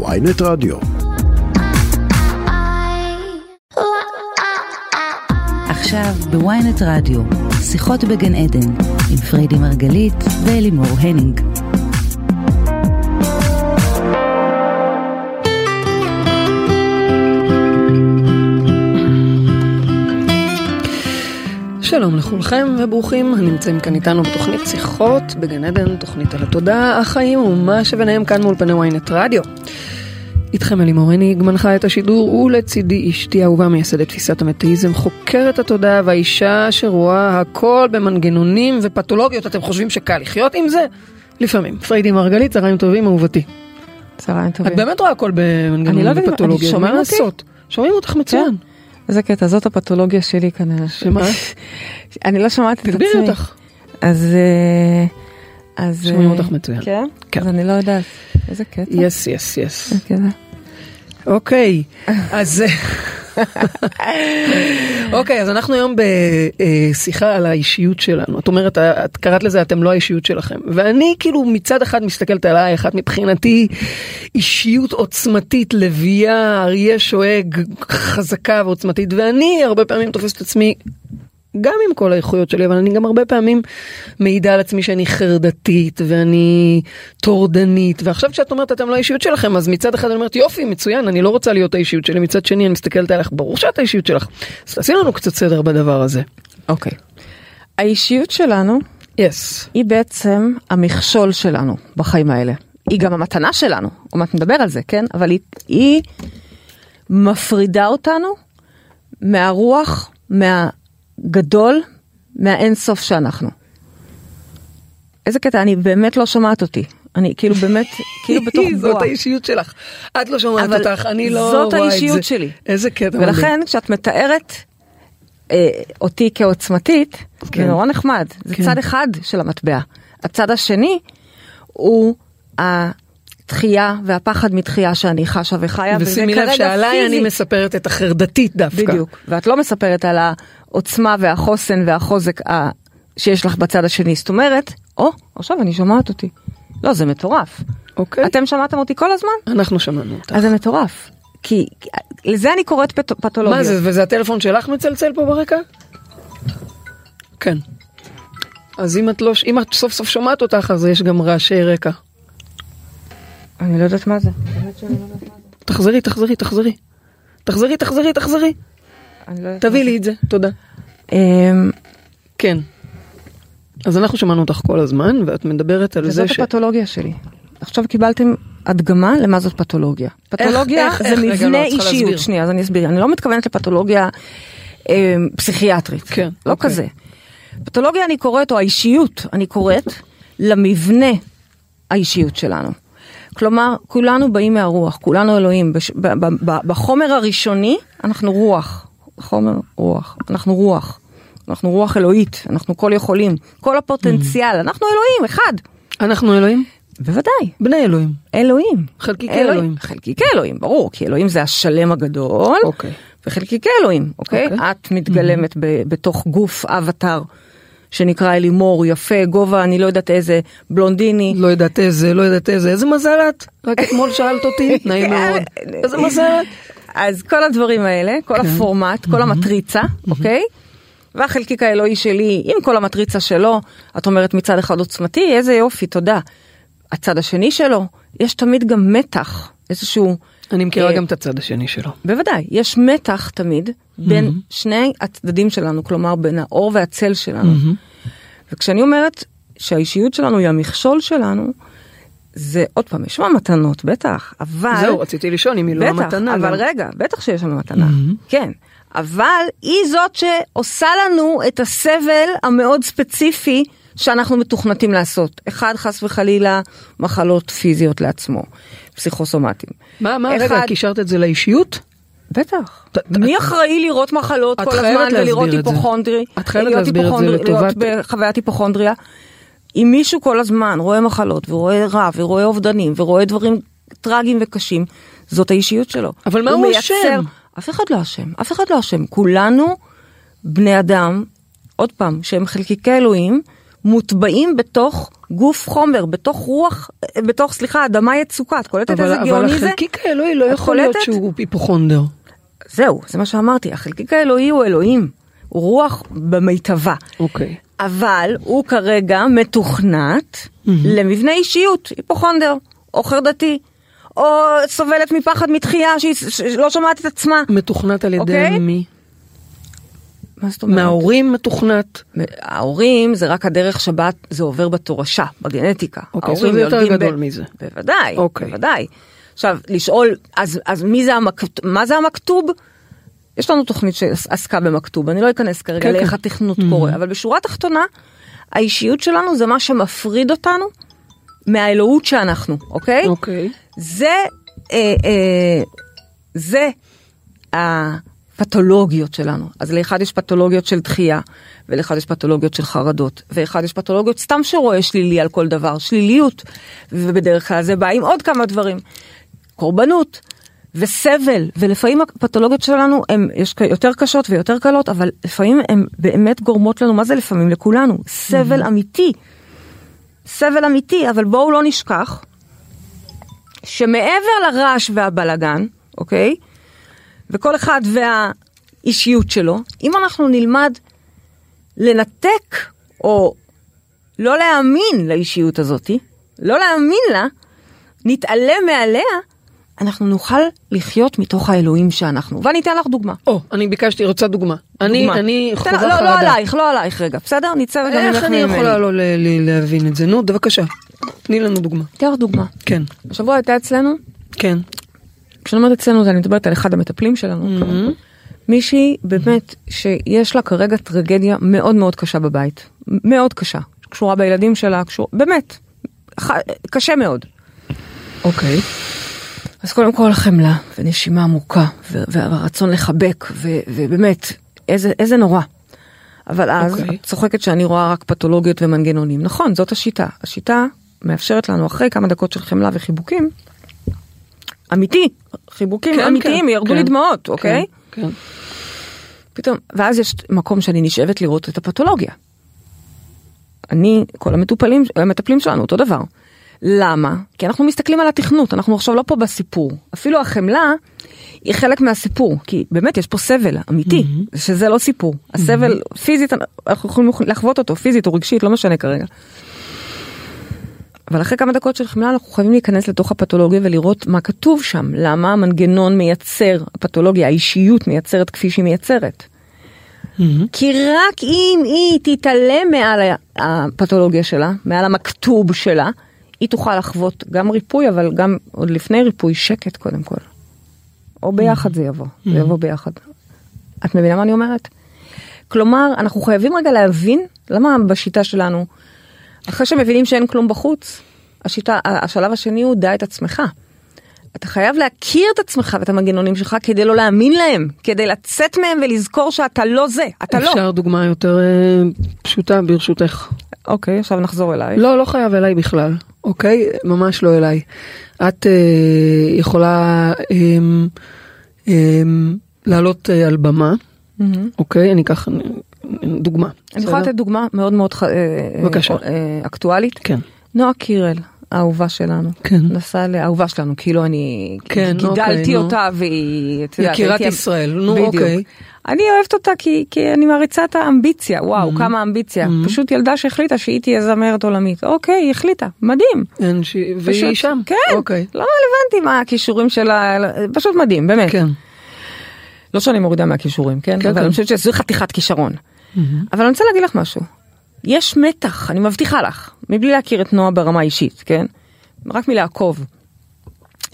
ynet רדיו. עכשיו ב ynet רדיו, שיחות בגן עדן, עם פריידי מרגלית ואלימור הנינג. שלום לכולכם וברוכים הנמצאים כאן איתנו בתוכנית שיחות בגן עדן, תוכנית על התודעה, החיים ומה שביניהם כאן מאולפני ynet רדיו. איתכם אלימור הניג, מנחה את השידור ולצידי אשתי אהובה מייסדת תפיסת המטאיזם, חוקרת התודעה והאישה שרואה הכל במנגנונים ופתולוגיות, אתם חושבים שקל לחיות עם זה? לפעמים. פריידי מרגלית, צהריים טובים אהובתי. צהריים טובים. את באמת רואה הכל אני לא במנגנונים אם- ופתולוגיות, שומעים מה אותי? לעשות? שומעים אותך מצוין. איזה קטע, זאת הפתולוגיה שלי כנראה. שמה? אני לא שומעת את עצמי. תגבירי אותך. אז... אה, אז... שומעים אה, אותך מצוין. כן? כן. אז אני לא יודעת. איזה קטע. יס, יס, יס. אוקיי, אז... אוקיי, אז אנחנו היום בשיחה על האישיות שלנו. את אומרת, את קראת לזה, אתם לא האישיות שלכם. ואני כאילו מצד אחד מסתכלת עלייך, את מבחינתי אישיות עוצמתית, לביאה, אריה שואג, חזקה ועוצמתית, ואני הרבה פעמים תופסת את עצמי גם עם כל האיכויות שלי, אבל אני גם הרבה פעמים מעידה על עצמי שאני חרדתית ואני טורדנית, ועכשיו כשאת אומרת אתם לא האישיות שלכם, אז מצד אחד אני אומרת יופי, מצוין, אני לא רוצה להיות האישיות שלי, מצד שני אני מסתכלת עליך, ברור שאת האישיות שלך. אז תעשי לנו קצת סדר בדבר הזה. אוקיי. האישיות שלנו יס. היא בעצם המכשול שלנו בחיים האלה. היא גם המתנה שלנו, עוד מעט נדבר על זה, כן? אבל היא, היא מפרידה אותנו מהרוח, מהגדול, מהאינסוף שאנחנו. איזה קטע, אני באמת לא שומעת אותי. אני כאילו באמת, כאילו בתוך בועה. זאת האישיות שלך. את לא שומעת אותך, אני לא זאת רואה את זה. האישיות שלי. איזה קטע מדהים. ולכן כשאת מתארת אה, אותי כעוצמתית, כן. זה נורא נחמד, זה כן. צד אחד של המטבע. הצד השני הוא התחייה והפחד מתחייה שאני חשה וחיה, וזה ושימי לב כרגע שעליי אני פיזי. מספרת את החרדתית דווקא. בדיוק, ואת לא מספרת על העוצמה והחוסן והחוזק ה... שיש לך בצד השני, זאת אומרת, או, עכשיו אני שומעת אותי. לא, זה מטורף. אוקיי. אתם שמעתם אותי כל הזמן? אנחנו שמענו אותך. אז זה מטורף. כי לזה אני קוראת פת... פתולוגיה. מה זה, וזה הטלפון שלך מצלצל פה ברקע? כן. אז אם את לא, אם את סוף סוף שומעת אותך, אז יש גם רעשי רקע. אני לא יודעת מה זה. תחזרי, תחזרי, תחזרי. תחזרי, תחזרי, תחזרי. לא מה לי את זה, תודה. אמ, כן. אז אנחנו שמענו אותך כל הזמן, ואת מדברת על זה וזאת ש... הפתולוגיה שלי. עכשיו קיבלתם הדגמה למה זאת פתולוגיה. פתולוגיה איך- זה איך? רגע, לא, מבנה אישיות. שנייה, אז אני אסביר. אני לא מתכוונת לפתולוגיה אמ, פסיכיאטרית. כן, לא אוקיי. כזה. פתולוגיה אני קוראת, או האישיות אני קוראת, למבנה האישיות שלנו. כלומר, כולנו באים מהרוח, כולנו אלוהים. בש- ב- ב- ב- בחומר הראשוני אנחנו רוח. חומר רוח. אנחנו רוח. אנחנו רוח אלוהית, אנחנו כל יכולים. כל הפוטנציאל, אנחנו אלוהים, אחד. אנחנו אלוהים? בוודאי. בני אלוהים. אלוהים. חלקיקי אלוהים. חלקיקי אלוהים, ברור, כי אלוהים זה השלם הגדול, אוקיי. וחלקיקי אלוהים, אוקיי? אוקיי. את מתגלמת ב- בתוך גוף אבטאר שנקרא אלימור, יפה, גובה, אני לא יודעת איזה, בלונדיני. לא יודעת איזה, לא יודעת איזה, איזה מזל את? רק אתמול שאלת אותי, נעים מאוד. איזה מזל את? אז כל הדברים האלה, כל כן. הפורמט, כל המטריצה, אוקיי? והחלקיק האלוהי שלי, עם כל המטריצה שלו, את אומרת מצד אחד עוצמתי, איזה יופי, תודה. הצד השני שלו, יש תמיד גם מתח, איזשהו... אני מכירה אה, גם את הצד השני שלו. בוודאי, יש מתח תמיד בין שני הצדדים שלנו, כלומר בין האור והצל שלנו. וכשאני אומרת שהאישיות שלנו היא המכשול שלנו, זה עוד פעם, יש שם מתנות, בטח, אבל... זהו, רציתי לשאול אם היא לא בטח, המתנה. אבל גם. רגע, בטח שיש שם מתנה, כן. אבל היא זאת שעושה לנו את הסבל המאוד ספציפי שאנחנו מתוכנתים לעשות. אחד, חס וחלילה, מחלות פיזיות לעצמו, פסיכוסומטיים. מה, מה, אחד- רגע, קישרת את זה לאישיות? בטח. ת- מי אחראי לראות מחלות כל הזמן ולראות. היפוכונדרי? את חייבת להסביר את זה לטובת- להיות בחוויית היפוכונדריה. אם מישהו כל הזמן רואה מחלות ורואה רע ורואה אובדנים ורואה דברים טרגיים וקשים, זאת האישיות שלו. אבל מה הוא אשם? אף אחד לא אשם, אף אחד לא אשם. כולנו בני אדם, עוד פעם, שהם חלקיקי אלוהים, מוטבעים בתוך גוף חומר, בתוך רוח, בתוך, סליחה, אדמה יצוקה, את קולטת אבל, איזה אבל גאוני זה? החלקיק האלוהי לא יכול להיות? שהוא היפוכונדר. זהו, זה מה שאמרתי, החלקיק האלוהי הוא אלוהים, הוא רוח במיטבה. אוקיי. אבל הוא כרגע מתוכנת למבנה אישיות, היפוכונדר, או חרדתי, או סובלת מפחד מתחייה שהיא שלא שומעת את עצמה. מתוכנת על ידי אוקיי? מי? מה זאת אומרת? מההורים מתוכנת. ההורים זה רק הדרך שבה זה עובר בתורשה, בגנטיקה. אוקיי, ההורים זה יותר גדול מזה. בוודאי, אוקיי. בוודאי. עכשיו, לשאול, אז, אז מי זה המכתוב, מה זה המכתוב? יש לנו תוכנית שעסקה במכתוב, אני לא אכנס כרגע כן, לאיך כן. התכנות קורה, אבל בשורה התחתונה, האישיות שלנו זה מה שמפריד אותנו מהאלוהות שאנחנו, אוקיי? אוקיי. זה, אה, אה, זה הפתולוגיות שלנו. אז לאחד יש פתולוגיות של דחייה, ולאחד יש פתולוגיות של חרדות, ואחד יש פתולוגיות סתם שרואה שלילי על כל דבר, שליליות, ובדרך כלל זה בא עם עוד כמה דברים. קורבנות. וסבל, ולפעמים הפתולוגיות שלנו הן יותר קשות ויותר קלות, אבל לפעמים הן באמת גורמות לנו, מה זה לפעמים? לכולנו, סבל אמיתי. סבל אמיתי, אבל בואו לא נשכח שמעבר לרעש והבלגן, אוקיי? וכל אחד והאישיות שלו, אם אנחנו נלמד לנתק או לא להאמין לאישיות הזאתי, לא להאמין לה, נתעלם מעליה, אנחנו נוכל לחיות מתוך האלוהים שאנחנו. ואני אתן לך דוגמה. או, אני ביקשתי, רוצה דוגמה. אני, דוגמה. אני תן- חווה לא, חרדה. לא עלייך, לא עלייך רגע, בסדר? נצא רגע ממך איך אני. יכולה לא להבין את זה? נו, בבקשה. תני לנו דוגמה. אתן לך דוגמה. כן, השבוע הייתה אצלנו, כן. כשאני אומרת אצלנו, אני מדברת על אחד המטפלים שלנו. מישהי באמת שיש לה כרגע טרגדיה מאוד מאוד קשה בבית. מאוד קשה. קשורה בילדים שלה, קשור... באמת. ח- קשה מאוד. אוקיי. אז קודם כל חמלה ונשימה עמוקה והרצון לחבק ו- ובאמת איזה, איזה נורא. אבל אז אוקיי. את צוחקת שאני רואה רק פתולוגיות ומנגנונים. נכון, זאת השיטה. השיטה מאפשרת לנו אחרי כמה דקות של חמלה וחיבוקים, אמיתי, חיבוקים כן, אמיתיים, כן, ירדו כן, לי דמעות, אוקיי? כן. פתאום, ואז יש מקום שאני נשאבת לראות את הפתולוגיה. אני, כל המטופלים, המטפלים שלנו, אותו דבר. למה? כי אנחנו מסתכלים על התכנות, אנחנו עכשיו לא פה בסיפור. אפילו החמלה היא חלק מהסיפור, כי באמת יש פה סבל אמיתי, שזה לא סיפור. הסבל פיזית, אנחנו יכולים לחוות אותו פיזית או רגשית, לא משנה כרגע. אבל אחרי כמה דקות של חמלה אנחנו חייבים להיכנס לתוך הפתולוגיה ולראות מה כתוב שם, למה המנגנון מייצר, הפתולוגיה, האישיות מייצרת כפי שהיא מייצרת. כי רק אם היא תתעלם מעל הפתולוגיה שלה, מעל המכתוב שלה, היא תוכל לחוות גם ריפוי, אבל גם עוד לפני ריפוי, שקט קודם כל. או ביחד זה יבוא, זה יבוא ביחד. את מבינה מה אני אומרת? כלומר, אנחנו חייבים רגע להבין למה בשיטה שלנו, אחרי שמבינים שאין כלום בחוץ, השיטה, השלב השני הוא דע את עצמך. אתה חייב להכיר את עצמך ואת המנגנונים שלך כדי לא להאמין להם, כדי לצאת מהם ולזכור שאתה לא זה, אתה לא. אפשר דוגמה יותר אה, פשוטה ברשותך. אוקיי, עכשיו נחזור אליי. לא, לא חייב אליי בכלל, אוקיי? ממש לא אליי. את אה, יכולה אה, אה, לעלות אה, על במה, אוקיי? אני אקח אה, דוגמה. אני יכולה? לתת דוגמה מאוד מאוד אה, בבקשה. אה, אקטואלית. כן. נועה קירל, האהובה שלנו. כן. נסעה לאהובה שלנו, כאילו אני כן, גידלתי אוקיי, נו. אותה והיא, את יודעת, יקירת הייתי- ישראל, נו, בדיוק. אוקיי. אני אוהבת אותה כי, כי אני מעריצה את האמביציה, וואו, Mm-hmm. כמה אמביציה. פשוט ילדה שהחליטה שהיא תהיה זמרת עולמית. אוקיי, היא החליטה, מדהים. אין ש... והיא פשוט- שם. כן, אוקיי. לא רלוונטי מה הכישורים שלה, פשוט מדהים, באמת. כן. לא שאני מורידה מהכישורים, כן? כן, אבל כן. אני חושבת שזו חתיכת כישרון. אבל אני רוצה להגיד לך משהו. יש מתח, אני מבטיחה לך, מבלי להכיר את נועה ברמה האישית, כן? רק מלעקוב.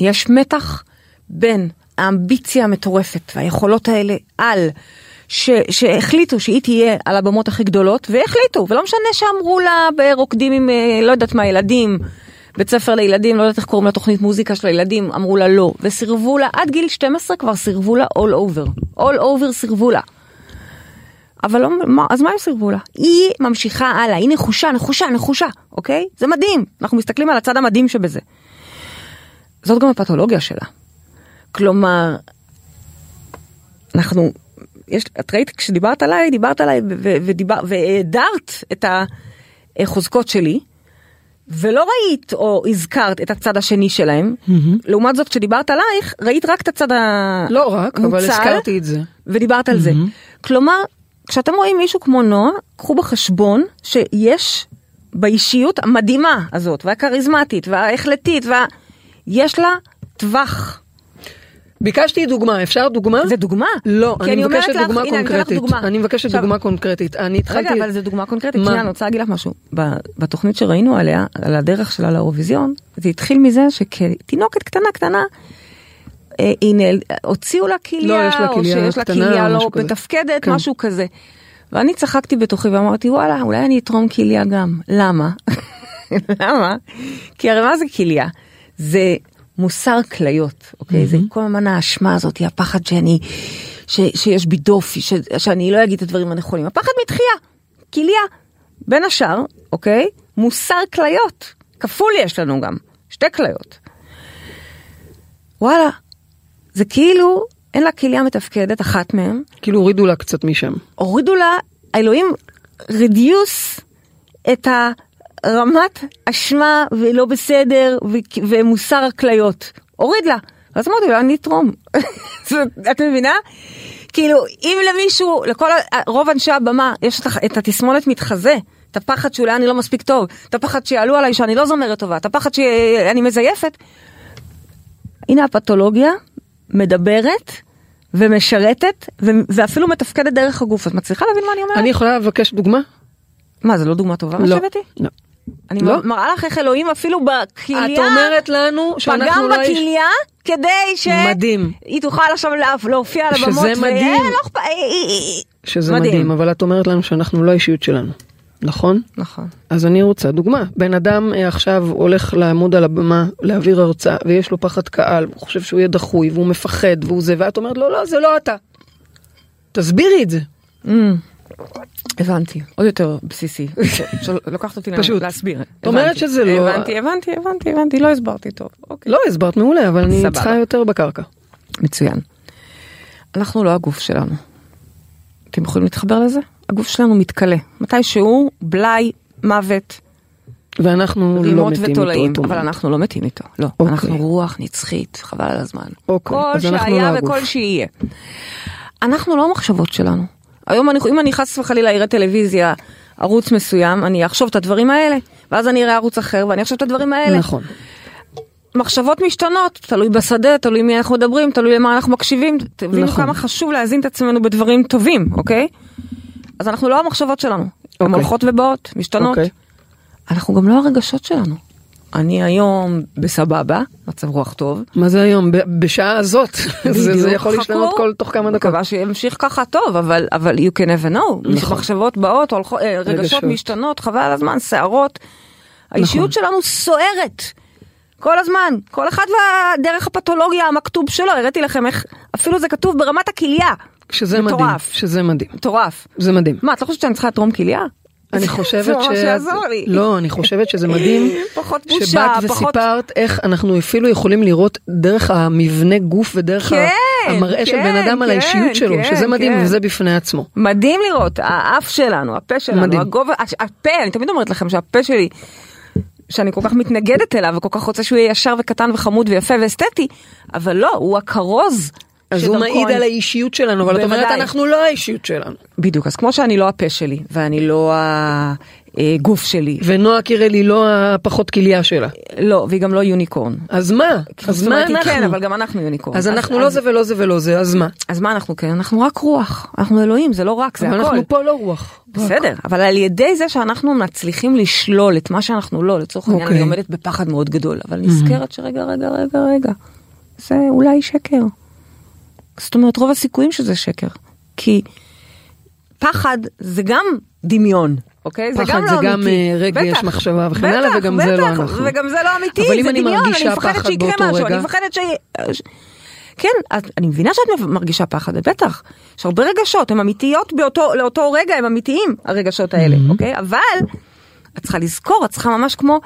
יש מתח בין האמביציה המטורפת והיכולות האלה על, ש, שהחליטו שהיא תהיה על הבמות הכי גדולות, והחליטו, ולא משנה שאמרו לה ברוקדים עם, אה, לא יודעת מה, ילדים, בית ספר לילדים, לא יודעת איך קוראים לתוכנית מוזיקה של הילדים, אמרו לה לא, וסירבו לה, עד גיל 12 כבר סירבו לה all over, all over סירבו לה. אבל לא, מה, אז מה הם סירבו לה? היא ממשיכה הלאה, היא נחושה, נחושה, נחושה, אוקיי? זה מדהים, אנחנו מסתכלים על הצד המדהים שבזה. זאת גם הפתולוגיה שלה. כלומר, אנחנו, יש, את ראית כשדיברת עליי, דיברת עליי ו- ו- ודיבר, והאדרת את, החוזקות שלי, ולא ראית או הזכרת את הצד השני שלהם, לעומת זאת כשדיברת עלייך, ראית רק את הצד המוצל. לא רק, אבל הזכרתי את זה. ודיברת על זה. כלומר, כשאתם רואים מישהו כמו נועה, קחו בחשבון שיש באישיות המדהימה הזאת, והכריזמטית, וההחלטית, וה... יש לה טווח. ביקשתי דוגמה, אפשר דוגמה? זה דוגמה. לא, אני אומרת מבקשת לך, דוגמה הנה, אני קונקרטית. דוגמה. אני מבקשת עכשיו- דוגמה קונקרטית. אני התחלתי... רגע, אבל זו דוגמה קונקרטית? שנייה, אני רוצה להגיד לך משהו. בתוכנית שראינו עליה, על הדרך שלה לאירוויזיון, זה התחיל מזה שכתינוקת קטנה קטנה, אה, נעל... הוציאו לה כליה, לא, יש לה או כליה שיש לה כליה לא. מתפקדת, כן. משהו כזה. ואני צחקתי בתוכי ואמרתי, וואלה, אולי אני אתרום כליה גם. למה? למה? כי הרי מה זה כליה? זה מוסר כליות, אוקיי? זה כל הזמן האשמה הזאת, הפחד שאני, ש, שיש בי דופי, ש, שאני לא אגיד את הדברים הנכונים. הפחד מתחייה, כליה. בין השאר, אוקיי? מוסר כליות. כפול יש לנו גם, שתי כליות. וואלה, זה כאילו אין לה כליה מתפקדת, אחת מהן, כאילו הורידו לה קצת משם. הורידו לה, האלוהים רדיוס את הרמת אשמה ולא בסדר ו- ומוסר הכליות. הוריד לה. אז אמרתי לה, אני אתרום. את מבינה? כאילו, אם למישהו, לכל, רוב אנשי הבמה, יש את התסמונת מתחזה. את הפחד שאולי אני לא מספיק טוב, את הפחד שיעלו עליי שאני לא זמרת טובה, את הפחד שאני מזייפת. הנה הפתולוגיה מדברת ומשרתת ו- ואפילו מתפקדת דרך הגוף. את מצליחה להבין מה אני אומרת? אני יכולה לבקש דוגמה? מה, זה לא דוגמה טובה מה לא. שהבאתי? לא. אני לא. מראה לך איך אלוהים אפילו בכליה, את אומרת לנו שאנחנו פגם לא... איש- בכליה כדי ש... מדהים. היא תוכל עכשיו לה- להופיע על שזה הבמות. ו- מדהים. אה, לא אה, אה. שזה מדהים. מדהים, אבל את אומרת לנו שאנחנו לא האישיות שלנו, נכון? נכון. אז אני רוצה דוגמה. בן אדם אה, עכשיו הולך לעמוד על הבמה, להעביר הרצאה, ויש לו פחד קהל, הוא חושב שהוא יהיה דחוי, והוא מפחד, והוא זה, ואת אומרת לו, לא, זה לא אתה. תסבירי את זה. Mm. הבנתי, עוד יותר בסיסי. לקחת אותי פשוט. להסביר. את אומרת. שזה לא- הבנתי, הבנתי, הבנתי, הבנתי, לא הסברתי טוב. אוקיי. לא, הסברת מעולה, אבל אני. צריכה יותר בקרקע. מצוין. אנחנו לא הגוף שלנו. אתם יכולים להתחבר לזה? הגוף שלנו מתכלה. מתישהו, בלאי, מוות, ואנחנו לא מתים ותולעים, איתו. אבל אומרת. אנחנו לא מתים איתו. לא, אוקיי. אנחנו רוח נצחית, חבל על הזמן. אוקיי, כל שהיה לא הגוף. וכל שיהיה. אנחנו לא המחשבות שלנו. היום אני, אם אני חס וחלילה אראה טלוויזיה, ערוץ מסוים, אני אחשוב את הדברים האלה, ואז אני אראה ערוץ אחר ואני אחשוב את הדברים האלה. נכון. מחשבות משתנות, תלוי בשדה, תלוי מי אנחנו מדברים, תלוי למה אנחנו מקשיבים, תבינו נכון. כמה חשוב להזין את עצמנו בדברים טובים, אוקיי? אז אנחנו לא המחשבות שלנו, הן אוקיי. הולכות ובאות, משתנות. אוקיי. אנחנו גם לא הרגשות שלנו. אני היום בסבבה, מצב רוח טוב. מה זה היום? בשעה הזאת. זה זה יכול להשתנות. כל תוך כמה דקות. מקווה שימשיך ככה טוב, אבל, אבל you can never know. נכון. מחשבות באות, הולכות, אה, רגשות רגשות. משתנות, חבל על הזמן, שערות. האישיות שלנו סוערת. כל הזמן, כל אחד והדרך הפתולוגיה המכתוב שלו, הראיתי לכם איך, אפילו זה כתוב ברמת הכליה. שזה מדהים. מטורף. שזה מדהים. מטורף. זה מדהים. מה, את לא חושבת שאני צריכה לתרום כליה? אני חושבת ש... לא, אני חושבת שזה מדהים. פחות בושה, שבאת פחות- וסיפרת איך אנחנו אפילו יכולים לראות דרך המבנה גוף ודרך כן, המראה של כן, בן אדם על כן, האישיות שלו, שזה מדהים. וזה בפני עצמו. מדהים לראות, האף שלנו, הפה שלנו. הגובה, הפה, אני תמיד אומרת לכם שהפה שלי, שאני כל כך מתנגדת אליו וכל כך רוצה שהוא יהיה ישר וקטן וחמוד ויפה ואסתטי, אבל לא, הוא הכרוז. אז הוא מעיד על האישיות שלנו, אבל את אומרת. אנחנו לא האישיות שלנו. בדיוק, אז כמו שאני לא הפה שלי, ואני לא הגוף שלי, ונועה קירל היא לא הפחות כליה שלה. לא, והיא גם לא יוניקורן. אז מה? אז מה היא אנחנו? כן, אבל גם אנחנו יוניקורן. אז אנחנו לא זה ולא זה ולא זה, אז מה? אז מה אנחנו כן? אנחנו רק רוח, אנחנו אלוהים, זה לא רק, זה אבל הכל. אנחנו פה לא רוח. בסדר, אבל על ידי זה שאנחנו מצליחים לשלול את מה שאנחנו לא, לצורך העניין אוקיי. אני עומדת בפחד מאוד גדול, אבל נזכרת שרגע, רגע, רגע, רגע, זה אולי שקר. זאת אומרת, רוב הסיכויים שזה שקר. כי פחד זה גם דמיון, אוקיי? זה פחד גם זה לא גם, אמיתי. אה, רגש, בטח, מחשבה וכן הלאה, וגם זה לא אנחנו. וגם זה לא אמיתי, זה דמיון, אני מפחדת פחד שיקרה משהו, אני מפחדת ש... כן, אז אני מבינה שאת מרגישה פחד, בטח. יש הרבה רגשות, הן אמיתיות באותו, לאותו רגע, הם אמיתיים, הרגשות האלה, אוקיי? אבל את צריכה לזכור, את צריכה ממש כמו...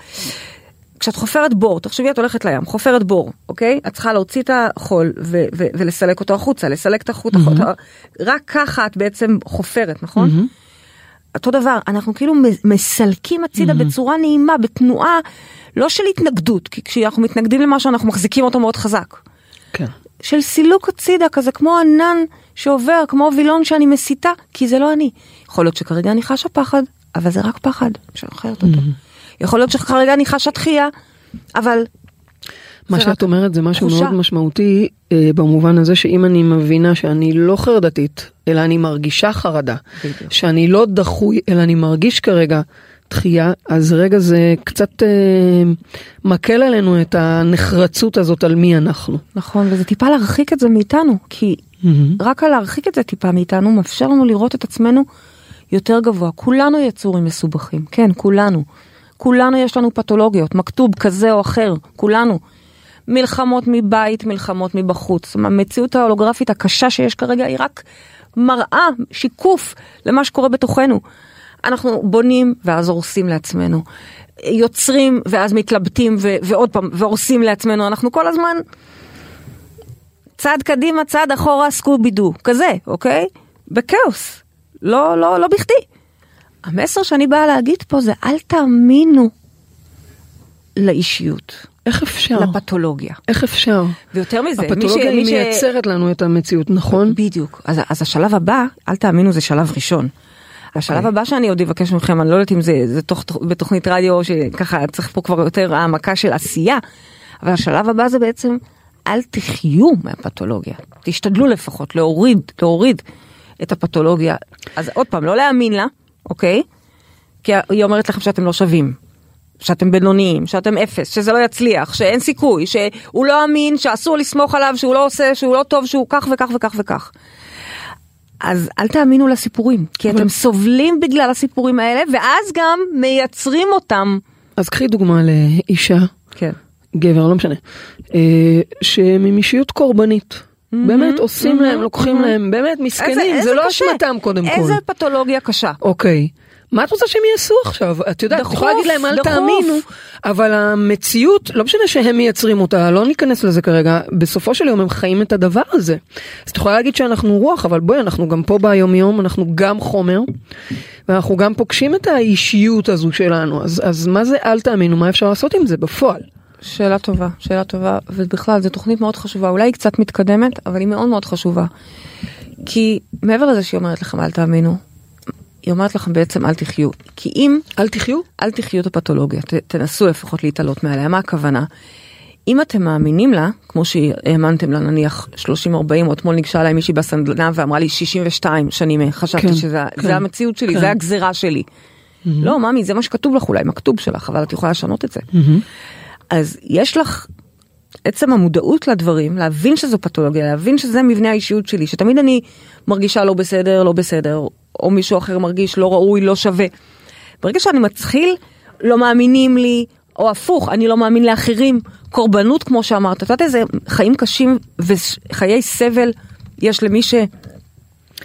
כשאת חופרת בור, תחשבי את הולכת לים, חופרת בור, אוקיי? את צריכה להוציא את החול ו- ו- ולסלק אותו החוצה, לסלק את החוט, החוט, רק ככה את בעצם חופרת, נכון? אותו דבר, אנחנו כאילו מסלקים הצידה בצורה נעימה, בתנועה, לא של התנגדות, כי כשאנחנו מתנגדים למשהו אנחנו מחזיקים אותו מאוד חזק. כן. של סילוק הצידה, כזה כמו ענן שעובר, כמו וילון שאני מסיתה, כי זה לא אני. יכול להיות שכרגע אני חשה פחד, אבל זה רק פחד, אפשר אחרת אותו. יכול להיות שכרגע אני חשה דחייה, אבל... מה שאת אומרת זה משהו תחושה. מאוד משמעותי אה, במובן הזה שאם אני מבינה שאני לא חרדתית, אלא אני מרגישה חרדה, בדיוק. שאני לא דחוי, אלא אני מרגיש כרגע דחייה, אז רגע זה קצת אה, מקל עלינו את הנחרצות הזאת על מי אנחנו. נכון, וזה טיפה להרחיק את זה מאיתנו, כי רק על להרחיק את זה טיפה מאיתנו מאפשר לנו לראות את עצמנו יותר גבוה. כולנו יצורים מסובכים, כן, כולנו. כולנו יש לנו פתולוגיות, מכתוב כזה או אחר, כולנו. מלחמות מבית, מלחמות מבחוץ. המציאות ההולוגרפית הקשה שיש כרגע היא רק מראה, שיקוף למה שקורה בתוכנו. אנחנו בונים ואז הורסים לעצמנו. יוצרים ואז מתלבטים ו- ועוד פעם, והורסים לעצמנו. אנחנו כל הזמן צעד קדימה, צעד אחורה, סקובי דו, כזה, אוקיי? בכאוס. לא, לא, לא בכדי. המסר שאני באה להגיד פה זה אל תאמינו לאישיות, איך אפשר? לפתולוגיה. איך אפשר? ויותר מזה, מי ש... הפתולוגיה היא מי ש- מייצרת לנו את המציאות, נכון? בדיוק. אז, אז השלב הבא, אל תאמינו, זה שלב ראשון. השלב אוקיי. הבא שאני עוד אבקש מכם, אני לא יודעת אם זה, זה תוך, בתוכנית רדיו שככה צריך פה כבר יותר העמקה של עשייה, אבל השלב הבא זה בעצם, אל תחיו מהפתולוגיה. תשתדלו לפחות להוריד, להוריד את הפתולוגיה. אז עוד פעם, לא להאמין לה, אוקיי? כי היא אומרת לכם שאתם לא שווים. שאתם בינוניים, שאתם אפס, שזה לא יצליח, שאין סיכוי, שהוא לא אמין, שאסור לסמוך עליו, שהוא לא עושה, שהוא לא טוב, שהוא כך וכך וכך וכך. אז אל תאמינו לסיפורים, כי אתם סובלים בגלל הסיפורים האלה, ואז גם מייצרים אותם. אז קחי דוגמה לאישה, כן. גבר, לא משנה, אה, שממישיות קורבנית. באמת עושים להם, לוקחים להם, באמת מסכנים, זה לא אשמתם קודם כל. איזה פתולוגיה קשה. אוקיי. מה את רוצה שהם יעשו עכשיו? את יודעת, את יכולה להגיד להם אל. תאמינו, אבל המציאות, לא משנה שהם מייצרים אותה, לא ניכנס לזה כרגע, בסופו של יום הם חיים את הדבר הזה. אז את יכולה להגיד שאנחנו רוח, אבל בואי, אנחנו גם פה ביום יום, אנחנו גם חומר, ואנחנו גם פוגשים את האישיות הזו שלנו, אז, אז מה זה אל תאמינו, מה אפשר לעשות עם זה בפועל? שאלה טובה, שאלה טובה, ובכלל זו תוכנית מאוד חשובה, אולי היא קצת מתקדמת, אבל היא מאוד מאוד חשובה. כי מעבר לזה שהיא אומרת לכם אל תאמינו, היא אומרת לכם בעצם אל תחיו. כי אם אל תחיו? אל תחיו את הפתולוגיה, ת, תנסו לפחות להתעלות מעליה, מה הכוונה? אם אתם מאמינים לה, כמו שהאמנתם לה נניח 30-40, או אתמול ניגשה אליי מישהי בסנדלנה ואמרה לי 62 שנים, חשבתי כן, שזה כן, זה המציאות שלי, כן. זה הגזירה שלי. לא, ממי, זה מה שכתוב לך אולי, מכתוב שלך, אבל את יכולה לשנות את זה. אז יש לך עצם המודעות לדברים, להבין שזו פתולוגיה, להבין שזה מבנה האישיות שלי, שתמיד אני מרגישה לא בסדר, לא בסדר, או מישהו אחר מרגיש לא ראוי, לא שווה. ברגע שאני מתחיל, לא מאמינים לי, או הפוך, אני לא מאמין לאחרים, קורבנות כמו שאמרת, את יודעת איזה חיים קשים וחיי סבל יש למי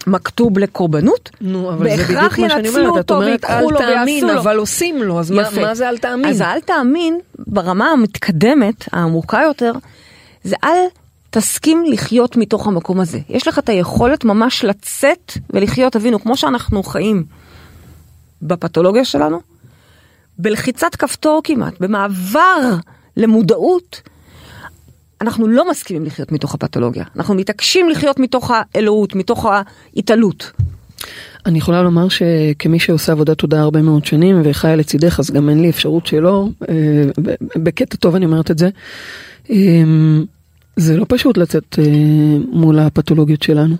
שמכתוב לקורבנות? נו, אבל זה בהכרח בדיוק מה שאני ינצלו אותו ויקחו לו ויעשו לו. אבל עושים לו, אז מה, יפה. מה זה אל תאמין? אז אל תאמין, ברמה המתקדמת, העמוקה יותר, זה אל תסכים לחיות מתוך המקום הזה. יש לך את היכולת ממש לצאת ולחיות, תבינו, כמו שאנחנו חיים בפתולוגיה שלנו, בלחיצת כפתור כמעט, במעבר למודעות, אנחנו לא מסכימים לחיות מתוך הפתולוגיה. אנחנו מתעקשים לחיות מתוך האלוהות, מתוך ההתעלות. אני יכולה לומר שכמי שעושה עבודת תודעה הרבה מאוד שנים וחיה לצידך אז גם אין לי אפשרות שלא, אה, בקטע טוב אני אומרת את זה. זה לא פשוט לצאת אה, מול הפתולוגיות שלנו.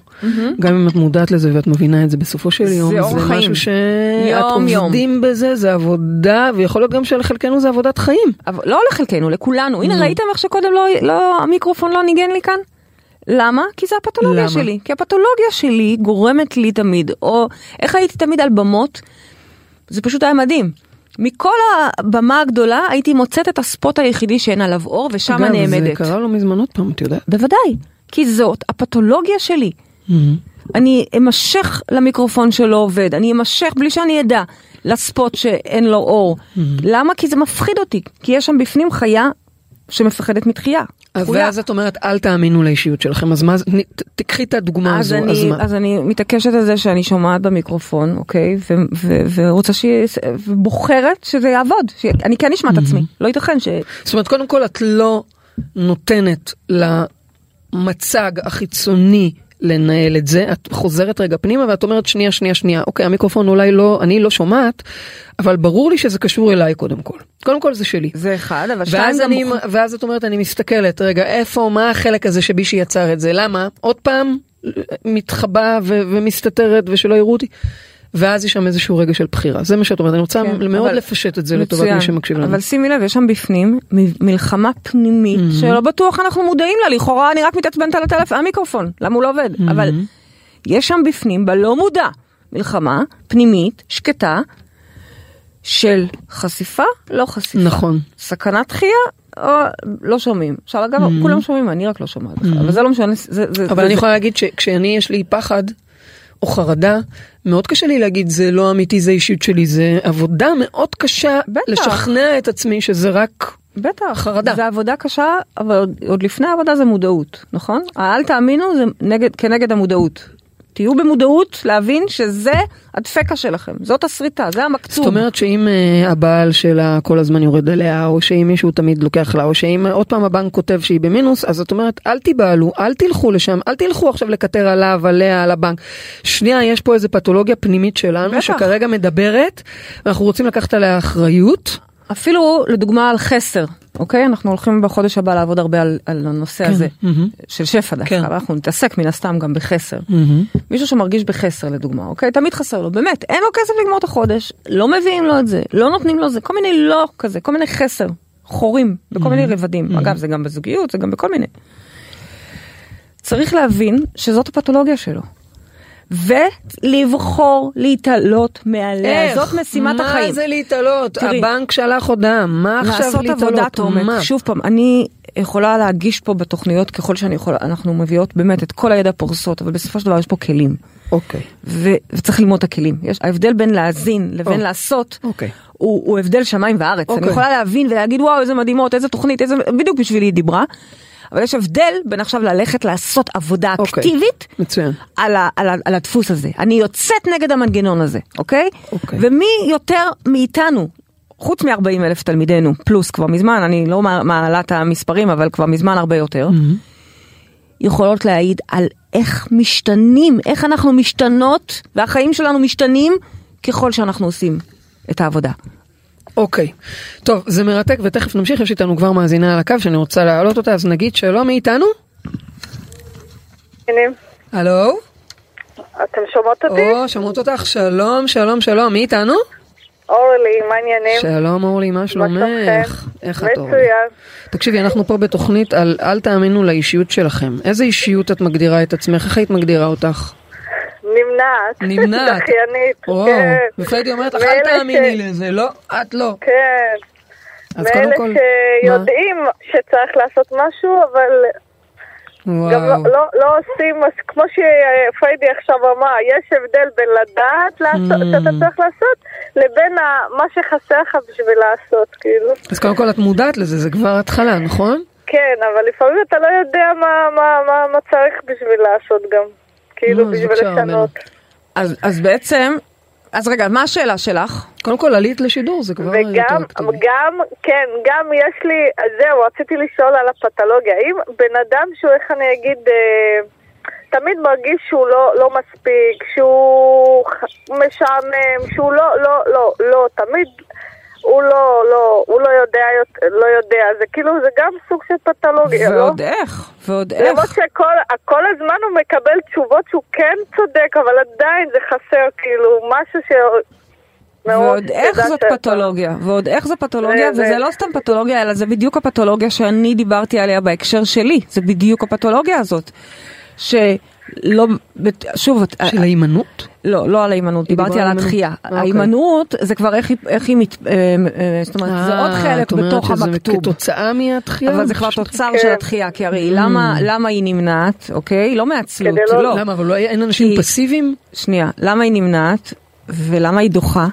גם אם את מודעת לזה ואת מבינה את זה בסופו של יום, זה זה חיים. משהו שאת יום. עובדים בזה, זה עבודה, ויכול להיות גם שלחלקנו זה עבודת חיים. אבל לא לחלקנו, לכולנו. הנה נו. ראיתם איך שקודם לא, לא, המיקרופון לא ניגן לי כאן? למה? כי זה הפתולוגיה למה? שלי. כי הפתולוגיה שלי גורמת לי תמיד, או איך הייתי תמיד על במות, זה פשוט היה מדהים. מכל הבמה הגדולה הייתי מוצאת את הספוט היחידי שאין עליו אור ושם אגב, זה נעמדת. קרה לא מזמן עוד פעם, את יודעת. בוודאי, כי זאת הפתולוגיה שלי. אני אמשך למיקרופון שלא עובד, אני אמשך בלי שאני אדע לספוט שאין לו אור. למה? כי זה מפחיד אותי, כי יש שם בפנים חיה שמפחדת מתחייה. אז ואז את אומרת אל תאמינו לאישיות שלכם, אז מה, תקחי את הדוגמה אז הזו, אני, אז מה? אז אני מתעקשת על זה שאני שומעת במיקרופון, אוקיי? ו, ו, ורוצה ש... ובוחרת שזה יעבוד, שאני כן אשמע את עצמי. לא ייתכן ש... זאת אומרת, קודם כל את לא נותנת למצג החיצוני לנהל את זה, את חוזרת רגע פנימה ואת אומרת שנייה, שנייה, שנייה, אוקיי, המיקרופון אולי לא, אני לא שומעת, אבל ברור לי שזה קשור אליי קודם כל. קודם כל זה שלי. זה אחד, אבל שתיים גם... אני, מוכ- ואז את אומרת, אני מסתכלת, רגע, איפה, מה החלק הזה שמישהי יצר את זה? למה? עוד פעם, מתחבא ו- ומסתתרת ושלא יראו אותי. ואז יש שם איזשהו רגע של בחירה. זה מה שאת אומרת, אני רוצה כן, מאוד אבל- לפשט את זה לטובת. מי שמקשיב לנו. אבל שימי לב, יש שם בפנים מלחמה פנימית שלא בטוח אנחנו מודעים לה, לכאורה אני רק מתעצבנת על הטלפון, המיקרופון, למה הוא לא עובד? אבל יש שם בפנים, בלא מודע, מלחמה פנימית, שקטה, של חשיפה, לא חשיפה. נכון. סכנת דחייה, או לא שומעים. עכשיו אגב, כולם שומעים, אני רק לא שומעת בכלל, אבל זה לא משנה, זה... זה- אבל זה- אני זה- יכולה להגיד שכשאני יש לי פחד או חרדה, מאוד קשה לי להגיד זה לא אמיתי, זה אישיות שלי, זה עבודה מאוד קשה בטח. לשכנע את עצמי שזה רק... בטח, חרדה. זה עבודה קשה, אבל עוד, עוד לפני העבודה זה מודעות, נכון? האל תאמינו זה נגד, כנגד המודעות. תהיו במודעות להבין שזה הדפקה שלכם, זאת הסריטה, זה המקצוב. זאת אומרת שאם uh, הבעל שלה כל הזמן יורד אליה, או שאם מישהו תמיד לוקח לה, או שאם uh, עוד פעם הבנק כותב שהיא במינוס, אז את אומרת אל תיבהלו, אל תלכו לשם, אל תלכו עכשיו לקטר עליו, עליה, על הבנק. שנייה, יש פה איזה פתולוגיה פנימית שלנו, בטח. שכרגע מדברת, ואנחנו רוצים לקחת עליה אחריות. אפילו לדוגמה על חסר, אוקיי? אנחנו הולכים בחודש הבא לעבוד הרבה על, על הנושא כן, הזה, מהמם. של שפע דווקא, כן. אנחנו נתעסק מן הסתם גם בחסר. Mm-hmm. מישהו שמרגיש בחסר לדוגמה, אוקיי? תמיד חסר לו, באמת, אין לו כסף לגמור את החודש, לא מביאים לו את זה, לא נותנים לו זה, כל מיני לא כזה, כל מיני חסר, חורים, בכל מיני רבדים. אגב, זה גם בזוגיות, זה גם בכל מיני. צריך להבין שזאת הפתולוגיה שלו. ולבחור להתעלות מעליה, זאת משימת החיים. מה זה להתעלות? תראי, הבנק שלח הודעה, מה עכשיו לעשות להתעלות? עבודת עומק. מה? שוב פעם, אני יכולה להגיש פה בתוכניות ככל שאני יכולה, אנחנו מביאות באמת את כל הידע פורסות, אבל בסופו של דבר יש פה כלים. אוקיי. ו- וצריך ללמוד את הכלים. יש, ההבדל בין להאזין לבין או. לעשות, אוקיי. הוא, הוא הבדל שמיים וארץ. אוקיי. אני יכולה להבין ולהגיד וואו איזה מדהימות, איזה תוכנית, איזה, בדיוק בשבילי היא דיברה. אבל יש הבדל בין עכשיו ללכת לעשות עבודה אוקיי. אקטיבית מצוין. על, ה, על, ה, על הדפוס הזה. אני יוצאת נגד המנגנון הזה, אוקיי? אוקיי. ומי יותר מאיתנו, חוץ מ-40 אלף תלמידינו, פלוס כבר מזמן, אני לא מע- מעלה את המספרים, אבל כבר מזמן הרבה יותר, יכולות להעיד על איך משתנים, איך אנחנו משתנות, והחיים שלנו משתנים ככל שאנחנו עושים את העבודה. אוקיי. טוב, זה מרתק ותכף נמשיך, יש איתנו כבר מאזינה על הקו שאני רוצה להעלות אותה, אז נגיד שלום, מי איתנו? הלו? אתם שומעות אותי? או, שומעות אותך, שלום, שלום, שלום, מי איתנו? אורלי, מה העניינים? שלום אורלי, מה שלומך? איך את אורלי? מצוין. תקשיבי, אנחנו פה בתוכנית על אל תאמינו לאישיות שלכם. איזה אישיות את מגדירה את עצמך? איך היית מגדירה אותך? נמנעת. נמנעת. דחיינית. כן. ופריידי אומרת לך, אל מאלה תאמיני לזה, לא, את לא. כן. אז קודם מאלה כל, שיודעים שצריך לעשות משהו, אבל מה? גם לא, וואו. לא, לא עושים, אז כמו שפריידי עכשיו אמר, יש הבדל בין לדעת לעשות, Mm. שאתה צריך לעשות, לבין ה- מה שחסר לך בשביל לעשות, כאילו. אז קודם כל את מודעת לזה, זה כבר התחלה, נכון? כן, אבל לפעמים אתה לא יודע מה, מה, מה, מה צריך בשביל לעשות גם. כאילו, נו, אז בשביל לשנות. אז, אז בעצם, אז רגע, מה השאלה שלך? קודם כל עלית לשידור, זה כבר יותר וגם, אקטיבי. גם, כן, גם יש לי, זהו, רציתי לשאול על הפתולוגיה. אם בן אדם שהוא, איך אני אגיד, אה, תמיד מרגיש שהוא לא, לא מספיק, שהוא משעמם, שהוא לא, לא, לא, לא, תמיד הוא לא, לא, הוא לא יודע, לא יודע, זה כאילו, זה גם סוג של פתולוגיה, לא? ועוד איך, ועוד למרות איך. שכל הזמן הוא מקבל תשובות שהוא כן צודק, אבל עדיין זה חסר, כאילו, משהו ש... ועוד איך זאת שאתה- פתולוגיה, ועוד איך זו פתולוגיה, זה- וזה זה- לא סתם פתולוגיה, אלא זה בדיוק הפתולוגיה שאני דיברתי עליה בהקשר שלי, זה בדיוק הפתולוגיה הזאת. שלא, שוב, של ההימנעות? לא, לא על ההימנעות, דיברתי על הדחייה. אוקיי. ההימנעות זה כבר איך היא, איך היא, מת- אה, אה, זאת אומרת, זה עוד אה, חלק את אומרת בתוך שזה המכתוב. כתוצאה מהתחייה? אבל זה כבר תוצר כן. של התחייה, כי הרי למה, למה היא נמנעת, אוקיי? לא מעצלות, לא- לא. למה, אבל לא, אין אנשים פסיביים? שנייה, למה היא נמנעת ולמה היא דוחה?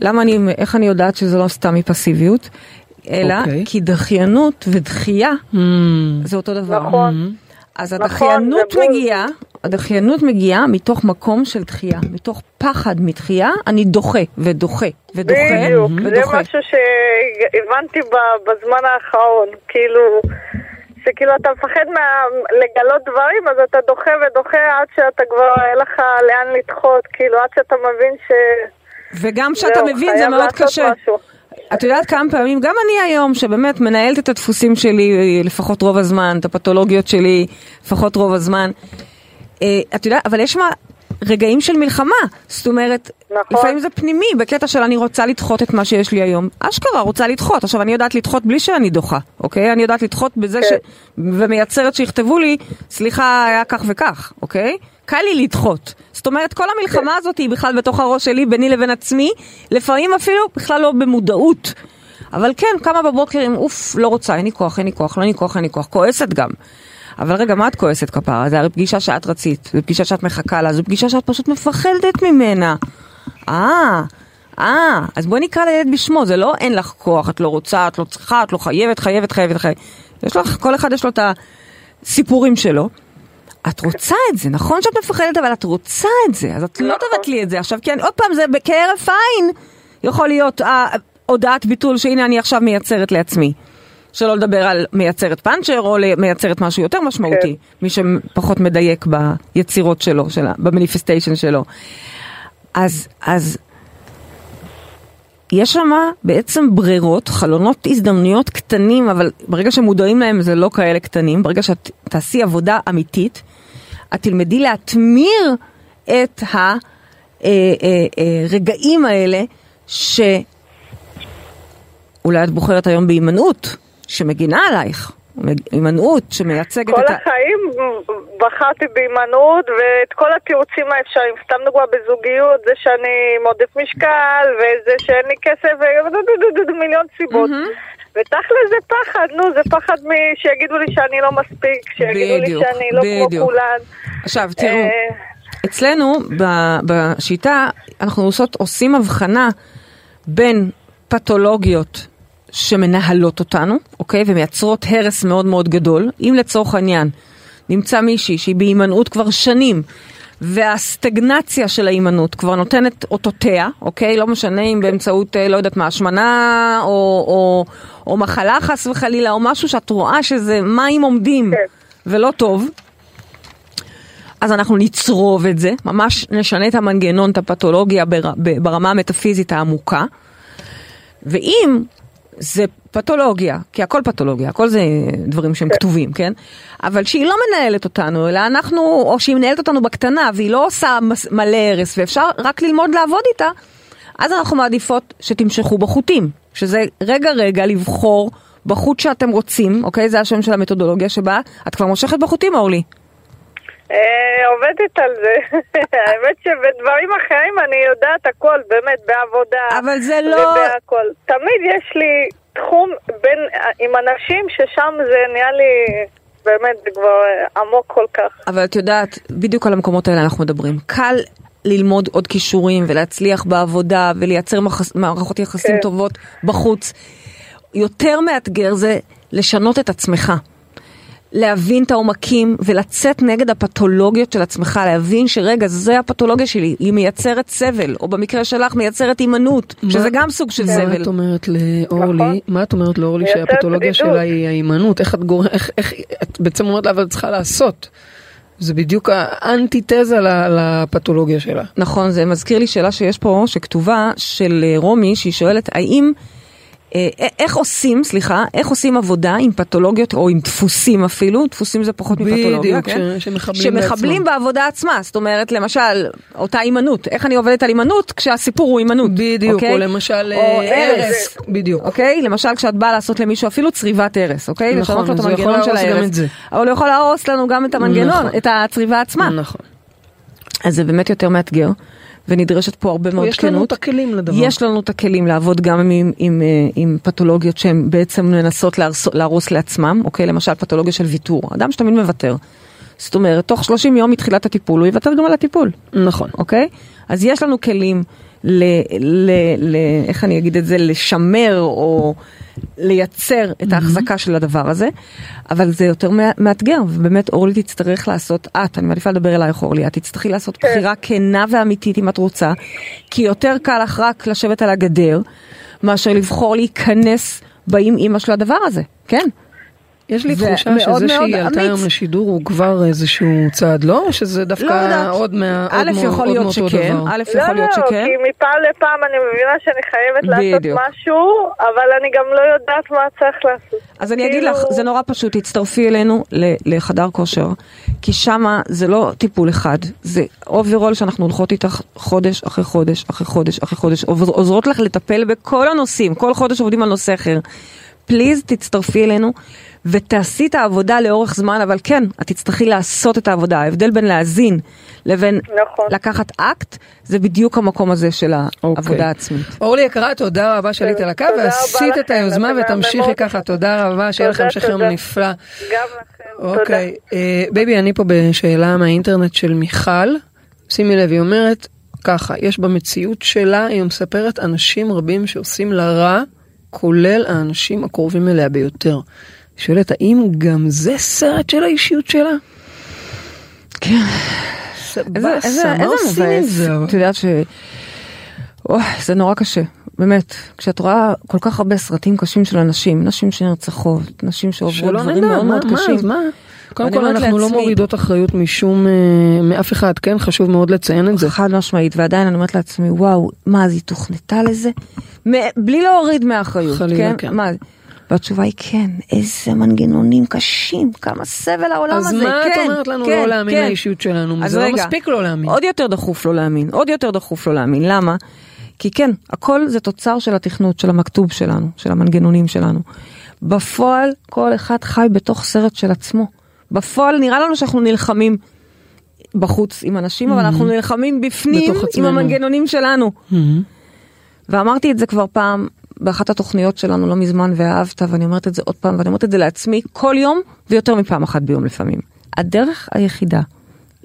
למה אני, איך אני יודעת שזה לא סתם מפסיביות? אלא אוקיי. כי דחיינות ודחייה Hmm. זה אותו דבר. נכון. אז נכון, הדחיינות זה בול. מגיעה, הדחיינות מגיעה מתוך מקום של דחייה, מתוך פחד מדחייה, אני דוחה ודוחה ודוחה בדיוק, זה ודוחה. משהו שהבנתי בזמן האחרון, כאילו, שכאילו אתה מפחד מה- לגלות דברים, אז אתה דוחה ודוחה עד שאתה כבר, אין לך לאן לדחות, כאילו, עד שאתה מבין ש... וגם כשאתה מבין זה מאוד קשה. משהו. את יודעת כמה פעמים, גם אני היום, שבאמת מנהלת את הדפוסים שלי לפחות רוב הזמן, את הפתולוגיות שלי לפחות רוב הזמן. אה, את יודעת, אבל יש מה... רגעים של מלחמה, זאת אומרת, נכון. לפעמים זה פנימי, בקטע של אני רוצה לדחות את מה שיש לי היום. אשכרה, רוצה לדחות. עכשיו, אני יודעת לדחות בלי שאני דוחה, אוקיי? אני יודעת לדחות בזה ש... כן. ומייצרת שיכתבו לי, סליחה, היה כך וכך, אוקיי? קל לי לדחות. זאת אומרת, כל המלחמה הזאת היא בכלל בתוך הראש שלי, ביני לבין עצמי, לפעמים אפילו בכלל לא במודעות. אבל כן, קמה בבוקר עם אוף, לא רוצה, אין לי כוח, אין לי כוח, לא אין לי כוח, אין לי כוח, כועסת גם. אבל רגע, מה את כועסת כפרה? זה הרי פגישה שאת רצית, זו פגישה שאת מחכה לה, זו פגישה שאת פשוט מפחדת ממנה. אה, אה, אז בואי נקרא לילד בשמו, זה לא אין לך כוח, את לא רוצה, את לא צריכה, את לא חייבת, חייבת, חייבת, חייבת. יש לך, כל אחד יש לו את הסיפורים שלו. את רוצה את זה, נכון שאת מפחדת, אבל את רוצה את זה, אז את לא נכון. תבטלי את זה. עכשיו, כן, עוד פעם, זה כהרף עין יכול להיות אה, הודעת ביטול שהנה אני עכשיו מייצרת לעצמי. שלא לדבר על מייצרת פאנצ'ר או מייצרת משהו יותר משמעותי, כן. מי שפחות מדייק ביצירות שלו, שלה, במניפיסטיישן שלו. אז, אז יש שם בעצם ברירות, חלונות הזדמנויות קטנים, אבל ברגע שמודעים להם זה לא כאלה קטנים, ברגע שאת תעשי עבודה אמיתית, את תלמדי להטמיר את הרגעים האלה שאולי את בוחרת היום בהימנעות, שמגינה עלייך, הימנעות שמייצגת כל את ה... החיים בחרתי בהימנעות ואת כל התירוצים האפשריים, סתם דוגמה בזוגיות, זה שאני עם עודף משקל, וזה שאין לי כסף, ומיליון סיבות. ותכל'ס זה פחד, נו, זה פחד מ- שיגידו לי שאני לא מספיק, שיגידו לי בדיוק, שאני לא כמו בדיוק. כולן. עכשיו, תראו, אה, אצלנו בשיטה אנחנו עושות, עושים הבחנה בין פתולוגיות שמנהלות אותנו, אוקיי? ומייצרות הרס מאוד מאוד גדול. אם לצורך העניין נמצא מישהי שהיא בהימנעות כבר שנים, והסטגנציה של ההימנעות כבר נותנת אותותיה, אוקיי? לא משנה אם באמצעות, אה, לא יודעת מה, השמנה או, או, או מחלה חס וחלילה, או משהו שאת רואה שזה מים עומדים כן. ולא טוב, אז אנחנו נצרוב את זה, ממש נשנה את המנגנון, את הפתולוגיה בר, ברמה המטאפיזית העמוקה. ואם זה פתולוגיה, כי הכל פתולוגיה, הכל זה דברים שהם כתובים, כן? אבל שהיא לא מנהלת אותנו, אלא אנחנו, או שהיא מנהלת אותנו בקטנה, והיא לא עושה מלא הרס, ואפשר רק ללמוד לעבוד איתה, אז אנחנו מעדיפות שתמשכו בחוטים, שזה רגע רגע לבחור בחוט שאתם רוצים, אוקיי? זה השם של המתודולוגיה שבה את כבר מושכת בחוטים, אורלי. אה, עובדת על זה. האמת שבדברים אחרים אני יודעת הכל, באמת, בעבודה. אבל זה לא- ובהכל. תמיד יש לי תחום בין, עם אנשים ששם זה נהיה לי, באמת, כבר עמוק כל כך. אבל את יודעת, בדיוק על המקומות האלה אנחנו מדברים. קל ללמוד עוד כישורים ולהצליח בעבודה ולייצר מחס, מערכות יחסים כן. טובות בחוץ. יותר מאתגר זה לשנות את עצמך. להבין את העומקים ולצאת נגד הפתולוגיות של עצמך, להבין שרגע, זה הפתולוגיה שלי, היא מייצרת סבל, או במקרה שלך מייצרת הימנעות, שזה מה- גם סוג של מה סבל. את אומרת לאורלי, נכון. מה את אומרת לאורלי שהפתולוגיה. שלה היא ההימנעות, איך את גורמת, איך, איך, את בעצם אומרת לה אבל את צריכה לעשות. זה בדיוק האנטיתזה ל- לפתולוגיה שלה. נכון, זה מזכיר לי שאלה שיש פה, שכתובה, של אה, רומי, שהיא שואלת, האם, איך עושים, סליחה, איך עושים עבודה עם פתולוגיות, או עם דפוסים אפילו, דפוסים זה פחות מפתולוגיה, בדיוק, כן? שמחבלים שמחבלים בעצמם. בעבודה עצמה, זאת אומרת, למשל, אותה הימנעות, איך אני עובדת על הימנעות כשהסיפור הוא הימנעות, בדיוק, אוקיי? או למשל או אה, הרס. הרס, בדיוק. אוקיי? למשל כשאת באה לעשות למישהו אפילו צריבת הרס, אוקיי? נכון, אז הוא יכול להרוס גם. את זה. אבל הוא יכול להרוס לנו גם את המנגנון, נכון. את הצריבה עצמה. נכון. אז זה באמת יותר מאתגר, ונדרשת פה הרבה מאוד יש לנו כנות. את הכלים לדבר. יש לנו את הכלים לעבוד גם עם, עם, עם, אה, עם פתולוגיות שהן בעצם מנסות להרס, להרוס לעצמם, אוקיי? למשל פתולוגיה של ויתור. אדם שתמיד מוותר. זאת אומרת, תוך 30 יום מתחילת הטיפול הוא יוותר גם על הטיפול, נכון. אוקיי? אז יש לנו כלים ל, ל, ל, איך אני אגיד את זה, לשמר או לייצר את ההחזקה של הדבר הזה, אבל זה יותר מא- מאתגר, ובאמת אורלי תצטרך לעשות, את, אני מעדיפה לדבר אלייך אורלי, את תצטרכי לעשות בחירה כנה ואמיתית אם את רוצה, כי יותר קל לך רק לשבת על הגדר, מאשר לבחור להיכנס באם אימא של הדבר הזה, כן? יש לי תחושה שזה שהיא עלתה. היום לשידור הוא כבר איזשהו צעד, לא? או שזה דווקא לא יודעת. עוד מה- א', עוד מאוד- יכול להיות מאותו שכן, דבר? א', לא, יכול להיות לא, שכן. כי מפעם לפעם אני מבינה שאני חייבת לעשות. משהו, אבל אני גם לא יודעת מה צריך לעשות. אז אני אגיד כאילו- לך, זה נורא פשוט, תצטרפי אלינו ל- לחדר כושר, כי שמה זה לא טיפול אחד, זה אוברול שאנחנו הולכות איתך חודש אחרי חודש אחרי חודש אחרי חודש, עוז- עוזרות לך לטפל בכל הנושאים, כל חודש עובדים על נושא אחר. please תצטרפי אלינו ותעשי את העבודה לאורך זמן, אבל כן, את תצטרכי לעשות את העבודה. ההבדל בין להאזין לבין נכון. לקחת אקט, זה בדיוק המקום הזה של העבודה אוקיי. העצמית. אורלי יקרה, תודה רבה שעלית על הקו, ועשית את היוזמה ותמשיכי ככה, תודה רבה, שיהיה לכם תודה, המשך יום. נפלא. גם לכם, תודה. אוקיי, אה, baby, אני פה בשאלה מהאינטרנט של מיכל. שימי לב, היא אומרת ככה, יש במציאות שלה, היא מספרת אנשים רבים שעושים לה רע, כולל האנשים הקרובים אליה ביותר. שואלת, האם גם זה סרט של האישיות שלה? כן. באסה, מה עושים עם. זה? את יודעת ש... אוי, זה נורא קשה, באמת. כשאת רואה כל כך הרבה סרטים קשים של אנשים, נשים שנרצחות, נשים שעוברות שלא דברים נדע, מאוד מה, מאוד מה, קשים. אז? קודם כל אנחנו לא לעצמי- מורידות אחריות משום, אה, מאף אחד, כן? חשוב מאוד לציין את זה. חד משמעית, ועדיין אני אומרת לעצמי, וואו, מה, אז היא תוכנתה לזה? מ- בלי להוריד מהאחריות, חלילה, כן? כן. מה? והתשובה היא כן, איזה מנגנונים קשים, כמה סבל העולם אז הזה, מה את כן, אומרת לנו כן, לא להאמין כן. לאישיות שלנו? אז זה לא רגע, מספיק לא להאמין. עוד יותר דחוף לא להאמין, עוד יותר דחוף לא להאמין, למה? כי כן, הכל זה תוצר של התכנות, של המכתוב שלנו, של המנגנונים שלנו. בפועל, כל אחד חי בתוך סרט של עצמו. בפועל נראה לנו שאנחנו נלחמים בחוץ עם אנשים, אבל אנחנו נלחמים בפנים עם עצמנו. המנגנונים שלנו. מהמם. ואמרתי את זה כבר פעם באחת התוכניות שלנו לא מזמן ואהבת ואני אומרת את זה עוד פעם ואני אומרת את זה לעצמי כל יום ויותר מפעם אחת ביום לפעמים. הדרך היחידה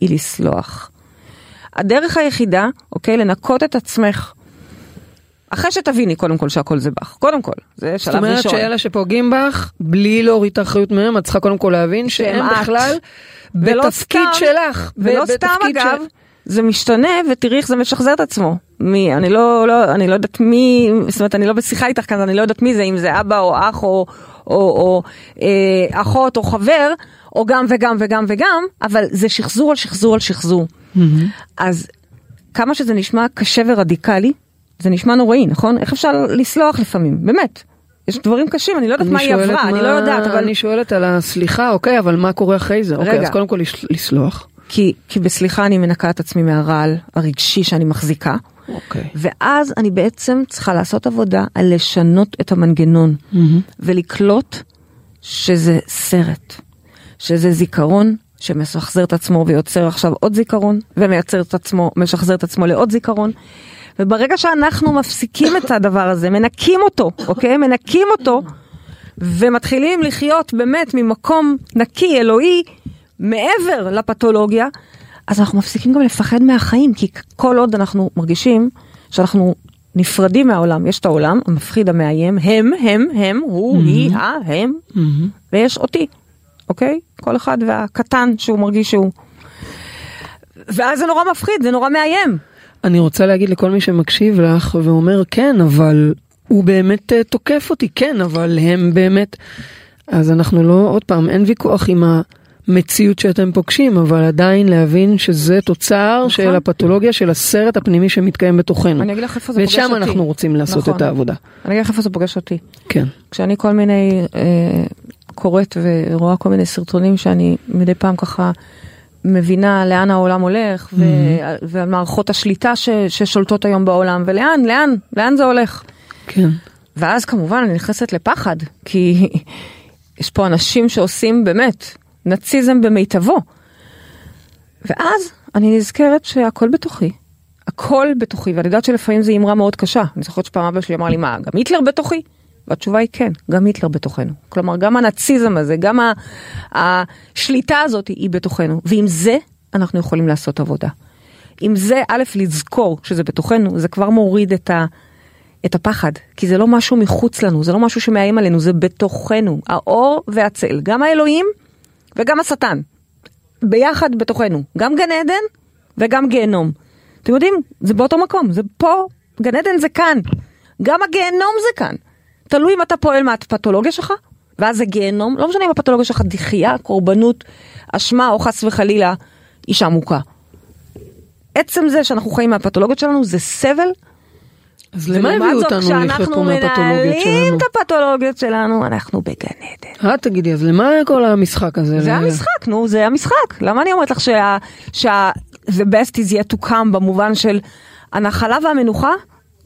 היא לסלוח. הדרך היחידה, אוקיי, לנקות את עצמך. אחרי שתביני קודם כל שהכל זה בך, קודם כל, זה זאת שלב אומרת ראשון. שאלה שפוגעים בך, בלי להוריד את האחריות מהם, את צריכה קודם כל להבין שהם. בכלל בתפקיד סתם- שלך. ולא סתם אגב, זה משתנה ותראי איך זה משחזר את עצמו. מי, אני לא, לא, אני לא יודעת מי, זאת אומרת אני לא בשיחה איתך כאן, אני לא יודעת מי זה, אם זה אבא או אח או, או, או אה, אחות או חבר, או גם וגם וגם וגם, אבל זה שחזור על שחזור על שחזור. אז כמה שזה נשמע קשה ורדיקלי, זה נשמע נוראי, נכון? איך אפשר לסלוח לפעמים? באמת. יש דברים קשים, אני לא יודעת אני מה היא עברה, אני מה- לא יודעת, אבל... אני שואלת על הסליחה, אוקיי, אבל מה קורה אחרי זה? אוקיי, רגע. אז קודם כל לס- לסלוח. כי, כי בסליחה אני מנקה את עצמי מהרעל הרגשי שאני מחזיקה, אוקיי. ואז אני בעצם צריכה לעשות עבודה על לשנות את המנגנון, ולקלוט שזה סרט, שזה זיכרון שמשחזר את עצמו ויוצר עכשיו עוד זיכרון, ומייצר את עצמו, משחזר את עצמו לעוד זיכרון. וברגע שאנחנו מפסיקים את הדבר הזה, מנקים אותו, אוקיי? מנקים אותו, ומתחילים לחיות באמת ממקום נקי, אלוהי, מעבר לפתולוגיה, אז אנחנו מפסיקים גם לפחד מהחיים, כי כל עוד אנחנו מרגישים שאנחנו נפרדים מהעולם, יש את העולם המפחיד המאיים, הם, הם, הם, הוא, היא, ה, הם, ויש אותי, אוקיי? כל אחד והקטן שהוא מרגיש שהוא. ואז זה נורא מפחיד, זה נורא מאיים. אני רוצה להגיד לכל מי שמקשיב לך ואומר כן, אבל הוא באמת אה, תוקף אותי, כן, אבל הם באמת... אז אנחנו לא, עוד פעם, אין ויכוח עם המציאות שאתם פוגשים, אבל עדיין להבין שזה תוצר של הפתולוגיה של הסרט הפנימי שמתקיים בתוכנו. נכון. אני אגיד לך איפה זה פוגש ושם אותי. אנחנו רוצים לעשות נכון. את העבודה. אני אגיד לך איפה זה פוגש אותי. כן. כשאני כל מיני אה, קוראת ורואה כל מיני סרטונים שאני מדי פעם ככה מבינה לאן העולם הולך ו- ועל מערכות השליטה ש- ששולטות היום בעולם ולאן, לאן, לאן זה הולך. כן. ואז כמובן אני נכנסת לפחד, כי יש פה אנשים שעושים באמת נאציזם במיטבו. ואז אני נזכרת שהכל בתוכי. הכל בתוכי, ואני יודעת שלפעמים זו אמרה מאוד קשה. אני זוכרת שפעם אבא שלי אמר לי, מה, גם היטלר בתוכי? והתשובה היא כן, גם היטלר בתוכנו. כלומר, גם הנאציזם הזה, גם השליטה הזאת היא בתוכנו. ועם זה אנחנו יכולים לעשות עבודה. עם זה, א', לזכור שזה בתוכנו, זה כבר מוריד את, ה, את הפחד, כי זה לא משהו מחוץ לנו, זה לא משהו שמאיים עלינו, זה בתוכנו, האור והצל, גם האלוהים וגם השטן, ביחד בתוכנו, גם גן עדן וגם גיהנום. אתם יודעים, זה באותו מקום, זה פה, גן עדן זה כאן, גם הגיהנום זה כאן. תלוי אם אתה פועל מהפתולוגיה שלך, ואז זה גיהנום, לא משנה אם הפתולוגיה שלך דחייה, קורבנות, אשמה או חס וחלילה אישה מוכה. עצם זה שאנחנו חיים מהפתולוגיות שלנו זה סבל. אז למה הביאו אותנו לחיות פה מהפתולוגיות כשאנחנו מנהלים שלנו? את הפתולוגיות שלנו, אנחנו בגן עדן. אה, תגידי, אז למה כל המשחק הזה? זה המשחק, נו, זה המשחק. למה אני אומרת לך שה... שה... the best is yet to come במובן של הנחלה והמנוחה,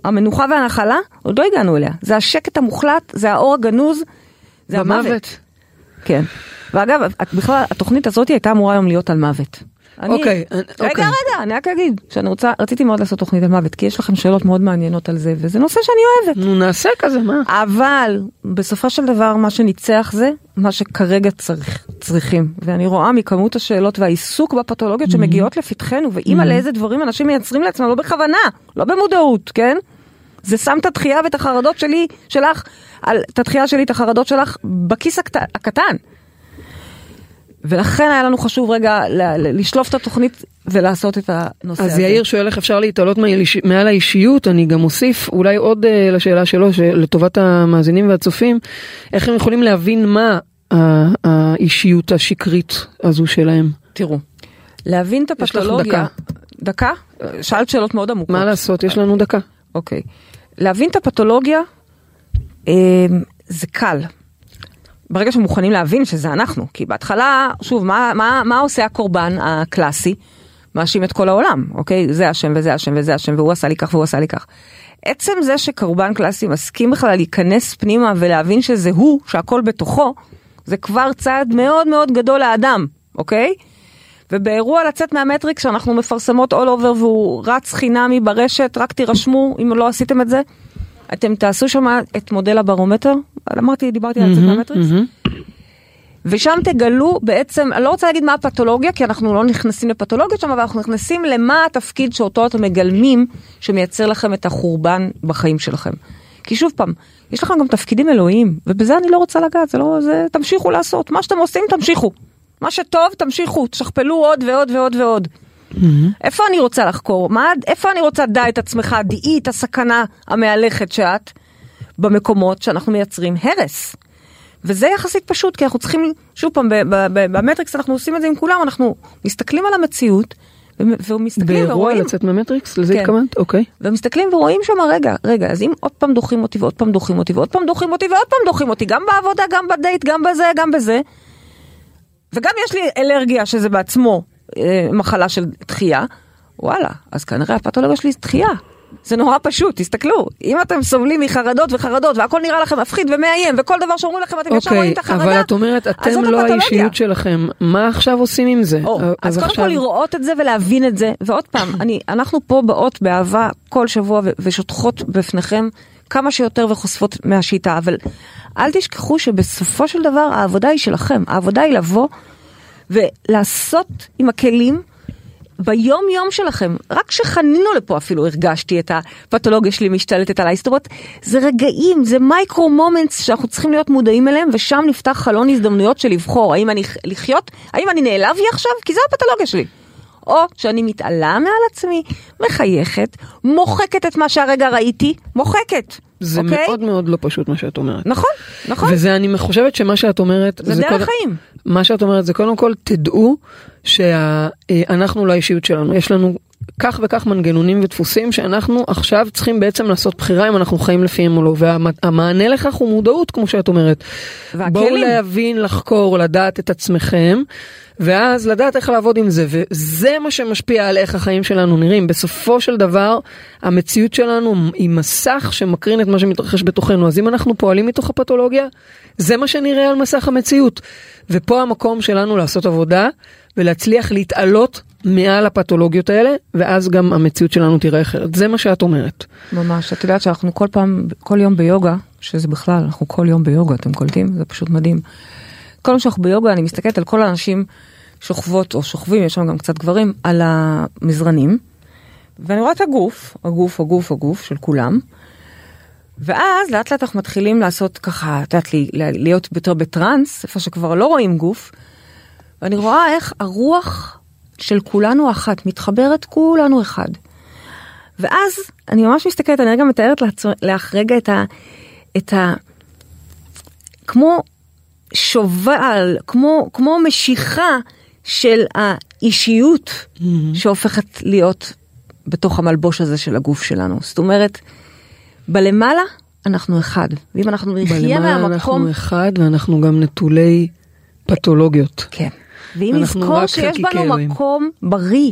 המנוחה והנחלה, עוד לא הגענו אליה. זה השקט המוחלט, זה האור הגנוז, זה המוות. כן. ואגב, בכלל, התוכנית הזאת הייתה אמורה היום להיות על מוות. אוקיי, רגע, אוקיי. רגע, אני רק אגיד שאני רוצה, רציתי מאוד לעשות תוכנית על מוות, כי יש לכם שאלות מאוד מעניינות על זה, וזה נושא שאני אוהבת. נו, נעשה כזה, מה? אבל בסופו של דבר מה שניצח זה מה שכרגע צריך, צריכים. ואני רואה מכמות השאלות והעיסוק בפתולוגיות שמגיעות לפתחנו, ואימא לאיזה דברים אנשים מייצרים לעצמם, לא בכוונה, לא במודעות, כן? זה שם את התחייה ואת החרדות שלי, שלך, על, את התחייה שלי, את החרדות שלך, בכיס הקט, הקטן. ולכן היה לנו חשוב רגע לשלוף את התוכנית ולעשות את הנושא הזה. אז יאיר שואל איך אפשר להתעלות מעל האישיות, אני גם אוסיף אולי עוד אה, לשאלה שלו, לטובת המאזינים והצופים, איך הם יכולים להבין מה האישיות השקרית הזו שלהם. תראו, להבין את יש לך הפתולוגיה... דקה? שאלת שאלות מאוד עמוקות. מה לעשות, יש לנו דקה. אוקיי. להבין את הפתולוגיה אה, זה קל. ברגע שמוכנים להבין שזה אנחנו, כי בהתחלה, שוב, מה, מה, מה עושה הקורבן הקלאסי? מאשים את כל העולם, אוקיי? זה אשם וזה אשם וזה אשם והוא עשה לי כך והוא עשה לי כך. עצם זה שקורבן קלאסי מסכים בכלל להיכנס פנימה ולהבין שזה הוא, שהכל בתוכו, זה כבר צעד מאוד מאוד גדול לאדם, אוקיי? ובאירוע לצאת מהמטריקס שאנחנו מפרסמות all over והוא רץ חינמי ברשת, רק תירשמו אם לא עשיתם את זה. אתם תעשו שם את מודל הברומטר, אמרתי, דיברתי על לצאת מהמטריקס, ושם תגלו בעצם, אני לא רוצה להגיד מה הפתולוגיה, כי אנחנו לא נכנסים לפתולוגיות שם, אבל אנחנו נכנסים למה התפקיד שאותו אתם מגלמים, שמייצר לכם את החורבן בחיים שלכם. כי שוב פעם, יש לכם גם תפקידים אלוהיים, ובזה אני לא רוצה לגעת, זה לא, זה, תמשיכו לעשות, מה שאתם עושים, תמשיכו. מה שטוב, תמשיכו, תשכפלו עוד ועוד ועוד ועוד. איפה אני רוצה לחקור? מה, איפה אני רוצה דע את עצמך, דעי את הסכנה המהלכת שאת, במקומות שאנחנו מייצרים הרס. וזה יחסית פשוט, כי אנחנו צריכים, שוב פעם, במטריקס אנחנו עושים את זה עם כולם, אנחנו מסתכלים על המציאות, ומסתכלים באירוע ורואים, לצאת מהמטריקס? לזה כן. התכוונת? אוקיי. ומסתכלים ורואים שם, רגע, רגע, אז אם עוד פעם דוחים אותי ועוד פעם דוחים אותי ועוד פעם דוחים אותי ועוד פעם דוחים אותי, גם בעבודה, גם בדייט, גם בזה, גם בזה, וגם יש לי אלרגיה שזה בעצמו אה, מחלה של דחייה, וואלה, אז כנראה הפתולוגיה שלי זה דחייה. זה נורא פשוט, תסתכלו, אם אתם סובלים מחרדות וחרדות והכל נראה לכם מפחיד ומאיים וכל דבר שאומרים לכם אתם ישר רואים אוקיי, את החרדה, אבל את אומרת, אז אתם לא הפתולוגיה. האישיות שלכם, מה עכשיו עושים עם זה? או, אז קודם עכשיו- כל לראות את זה ולהבין את זה, ועוד פעם, אני, אנחנו פה באות באהבה כל שבוע ו- ושוטחות בפניכם כמה שיותר וחושפות מהשיטה, אבל אל תשכחו שבסופו של דבר העבודה היא שלכם, העבודה היא לבוא ולעשות עם הכלים ביום יום שלכם, רק כשחנינו לפה אפילו הרגשתי את הפתולוגיה שלי משתלטת עליי, זאת אומרת, זה רגעים, זה מייקרו מומנטס שאנחנו צריכים להיות מודעים אליהם, ושם נפתח חלון הזדמנויות של לבחור, האם אני לחיות, האם אני נעלב לי עכשיו, כי זה הפתולוגיה שלי. או שאני מתעלה מעל עצמי, מחייכת, מוחקת את מה שהרגע ראיתי, מוחקת. זה אוקיי? מאוד מאוד לא פשוט מה שאת אומרת. נכון, נכון. וזה אני חושבת שמה שאת אומרת, זה דרך קודם- חיים. מה שאת אומרת זה קודם כל תדעו שאנחנו לא האישיות שלנו, יש לנו כך וכך מנגנונים ודפוסים שאנחנו עכשיו צריכים בעצם לעשות בחירה אם אנחנו חיים לפיהם או לא, והמענה לכך הוא מודעות כמו שאת אומרת. והכלים. בואו להבין, לחקור, לדעת את עצמכם. ואז לדעת איך לעבוד עם זה, וזה מה שמשפיע על איך החיים שלנו נראים. בסופו של דבר, המציאות שלנו היא מסך שמקרין את מה שמתרחש בתוכנו. אז אם אנחנו פועלים מתוך הפתולוגיה, זה מה שנראה על מסך המציאות. ופה המקום שלנו לעשות עבודה ולהצליח להתעלות מעל הפתולוגיות האלה, ואז גם המציאות שלנו תראה אחרת. זה מה שאת אומרת. ממש, את יודעת שאנחנו כל פעם, כל יום ביוגה, שזה בכלל, אנחנו כל יום ביוגה, אתם קולטים? זה פשוט מדהים. כל פעם שאנחנו ביוגה, אני מסתכלת על כל האנשים שוכבות או שוכבים, יש שם גם קצת גברים, על המזרנים, ואני רואה את הגוף, הגוף, הגוף, הגוף של כולם, ואז לאט לאט אנחנו מתחילים לעשות ככה, את יודעת, להיות יותר בטראנס, איפה שכבר לא רואים גוף, ואני רואה איך הרוח של כולנו אחת, מתחברת כולנו אחד. ואז אני ממש מסתכלת, אני רגע מתארת לך רגע את ה... את ה... כמו שובל, כמו, כמו משיכה של האישיות שהופכת להיות בתוך המלבוש הזה של הגוף שלנו. זאת אומרת, בלמעלה אנחנו אחד, ואם אנחנו נחיה בלמעלה מהמקום... אנחנו אחד ואנחנו גם נטולי פתולוגיות. כן. ואם אנחנו נזכור שיש בנו אלוהים. מקום בריא,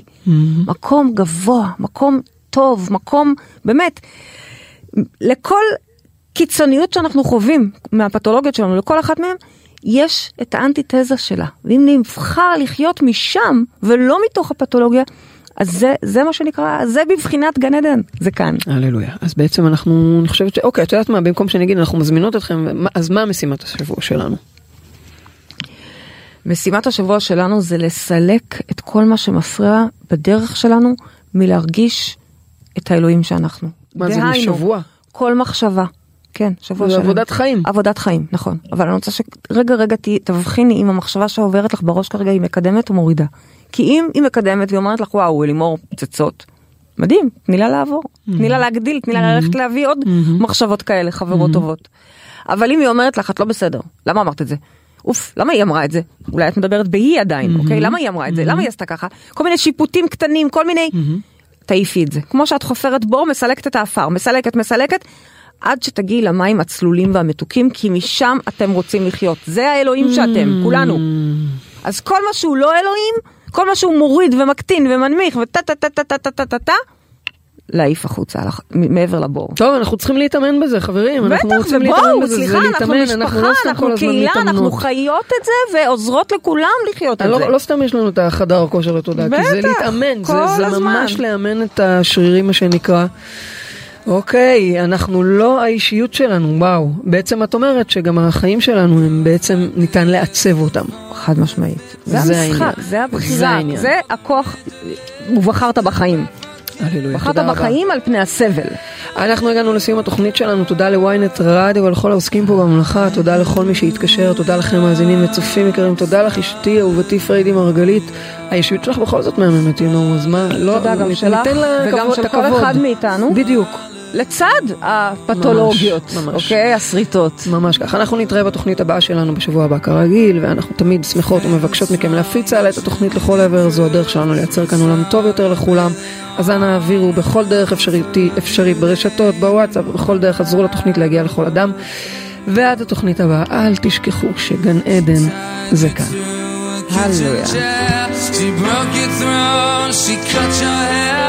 מקום גבוה, מקום טוב, מקום באמת, לכל קיצוניות שאנחנו חווים מהפתולוגיות שלנו, לכל אחת מהן, יש את האנטיתזה שלה. ואם נבחר לחיות משם ולא מתוך הפתולוגיה, אז זה, זה מה שנקרא, זה בבחינת גן עדן, זה כאן. הללויה. אז בעצם אנחנו, אני חושבת ש... אוקיי, את יודעת מה, במקום שאני אגיד אנחנו מזמינות אתכם, אז מה משימת השבוע שלנו? משימת השבוע שלנו זה לסלק את כל מה שמפריע בדרך שלנו מלהרגיש את האלוהים שאנחנו. מה זה, דהיינו, משבוע? כל מחשבה. כן, שבוע זה שלם. עבודת חיים. עבודת חיים, נכון. אבל אני רוצה שרגע רגע תבחיני אם המחשבה שעוברת לך בראש כרגע היא מקדמת או מורידה. כי אם היא מקדמת והיא אומרת לך וואו אלימור פצצות, מדהים, תני לה לעבור, תני לה להגדיל, תני לה ללכת להביא עוד מחשבות כאלה, חברות טובות. אבל אם היא אומרת לך את לא בסדר, למה אמרת את זה? אוף, למה היא אמרה את זה? אולי את מדברת בהיא עדיין, אוקיי? למה היא אמרה את זה? למה היא עשתה ככה? כל מיני שיפוטים קטנים, כל מיני... תעיפי את זה. כמו שאת חופרת בור, מסלקת את האפר, מסלקת, מסלקת, עד שתגיעי למים הצלולים והמתוקים, כי משם אתם רוצים לחיות. זה האלוהים שאתם, כולנו. אז כל מה שהוא לא אלוהים, כל מה שהוא מוריד ומקטין ומנמיך וטה טה טה טה טה טה טה טה טה, להעיף החוצה, מעבר לבור. טוב, אנחנו צריכים להתאמן בזה, חברים. אנחנו בטח, ובואו, סליחה, אנחנו משפחה, לא אנחנו קהילה, אנחנו. חיות את זה ועוזרות לכולם לחיות את לא, זה. לא סתם יש לנו את החדר כושר לתודעה, כי זה להתאמן, זה, כל זה הזמן. ממש לאמן את השרירים מה שנקרא. אוקיי, אנחנו לא האישיות שלנו, וואו. בעצם את אומרת שגם החיים שלנו הם בעצם ניתן לעצב אותם. חד משמעית. זה זה המשחק, העניין. זה זה הבחירה, העניין. זה הכוח, ובחרת בחיים. בחרת. בחיים על פני הסבל. אנחנו הגענו לסיום התוכנית שלנו, תודה לוויינט רדיו ולכל העוסקים פה בממלכה, תודה לכל מי שהתקשר, תודה לכם מאזינים וצופים יקרים, תודה לך אשתי אהובתי פריידי מרגלית, האישיות שלך בכל זאת מהממת, ינום, אז מה, לא, תודה גם שלך, וגם של כל. אחד מאיתנו. בדיוק, לצד הפתולוגיות, ממש, ממש. אוקיי? הסריטות. ממש ככה. אנחנו נתראה בתוכנית הבאה שלנו בשבוע הבא כרגיל, ואנחנו תמיד שמחות ומבקשות מכם להפיץ הלאה את התוכנית לכל עבר, זו הדרך שלנו לייצר כאן עולם טוב יותר לכולם. אז אנא העבירו בכל דרך אפשרית, אפשרית ברשתות, בוואטסאפ, בכל דרך עזרו לתוכנית להגיע לכל אדם. ועד התוכנית הבאה, אל תשכחו שגן עדן זה כאן. הללויה. She broke your throne, she cut your hair,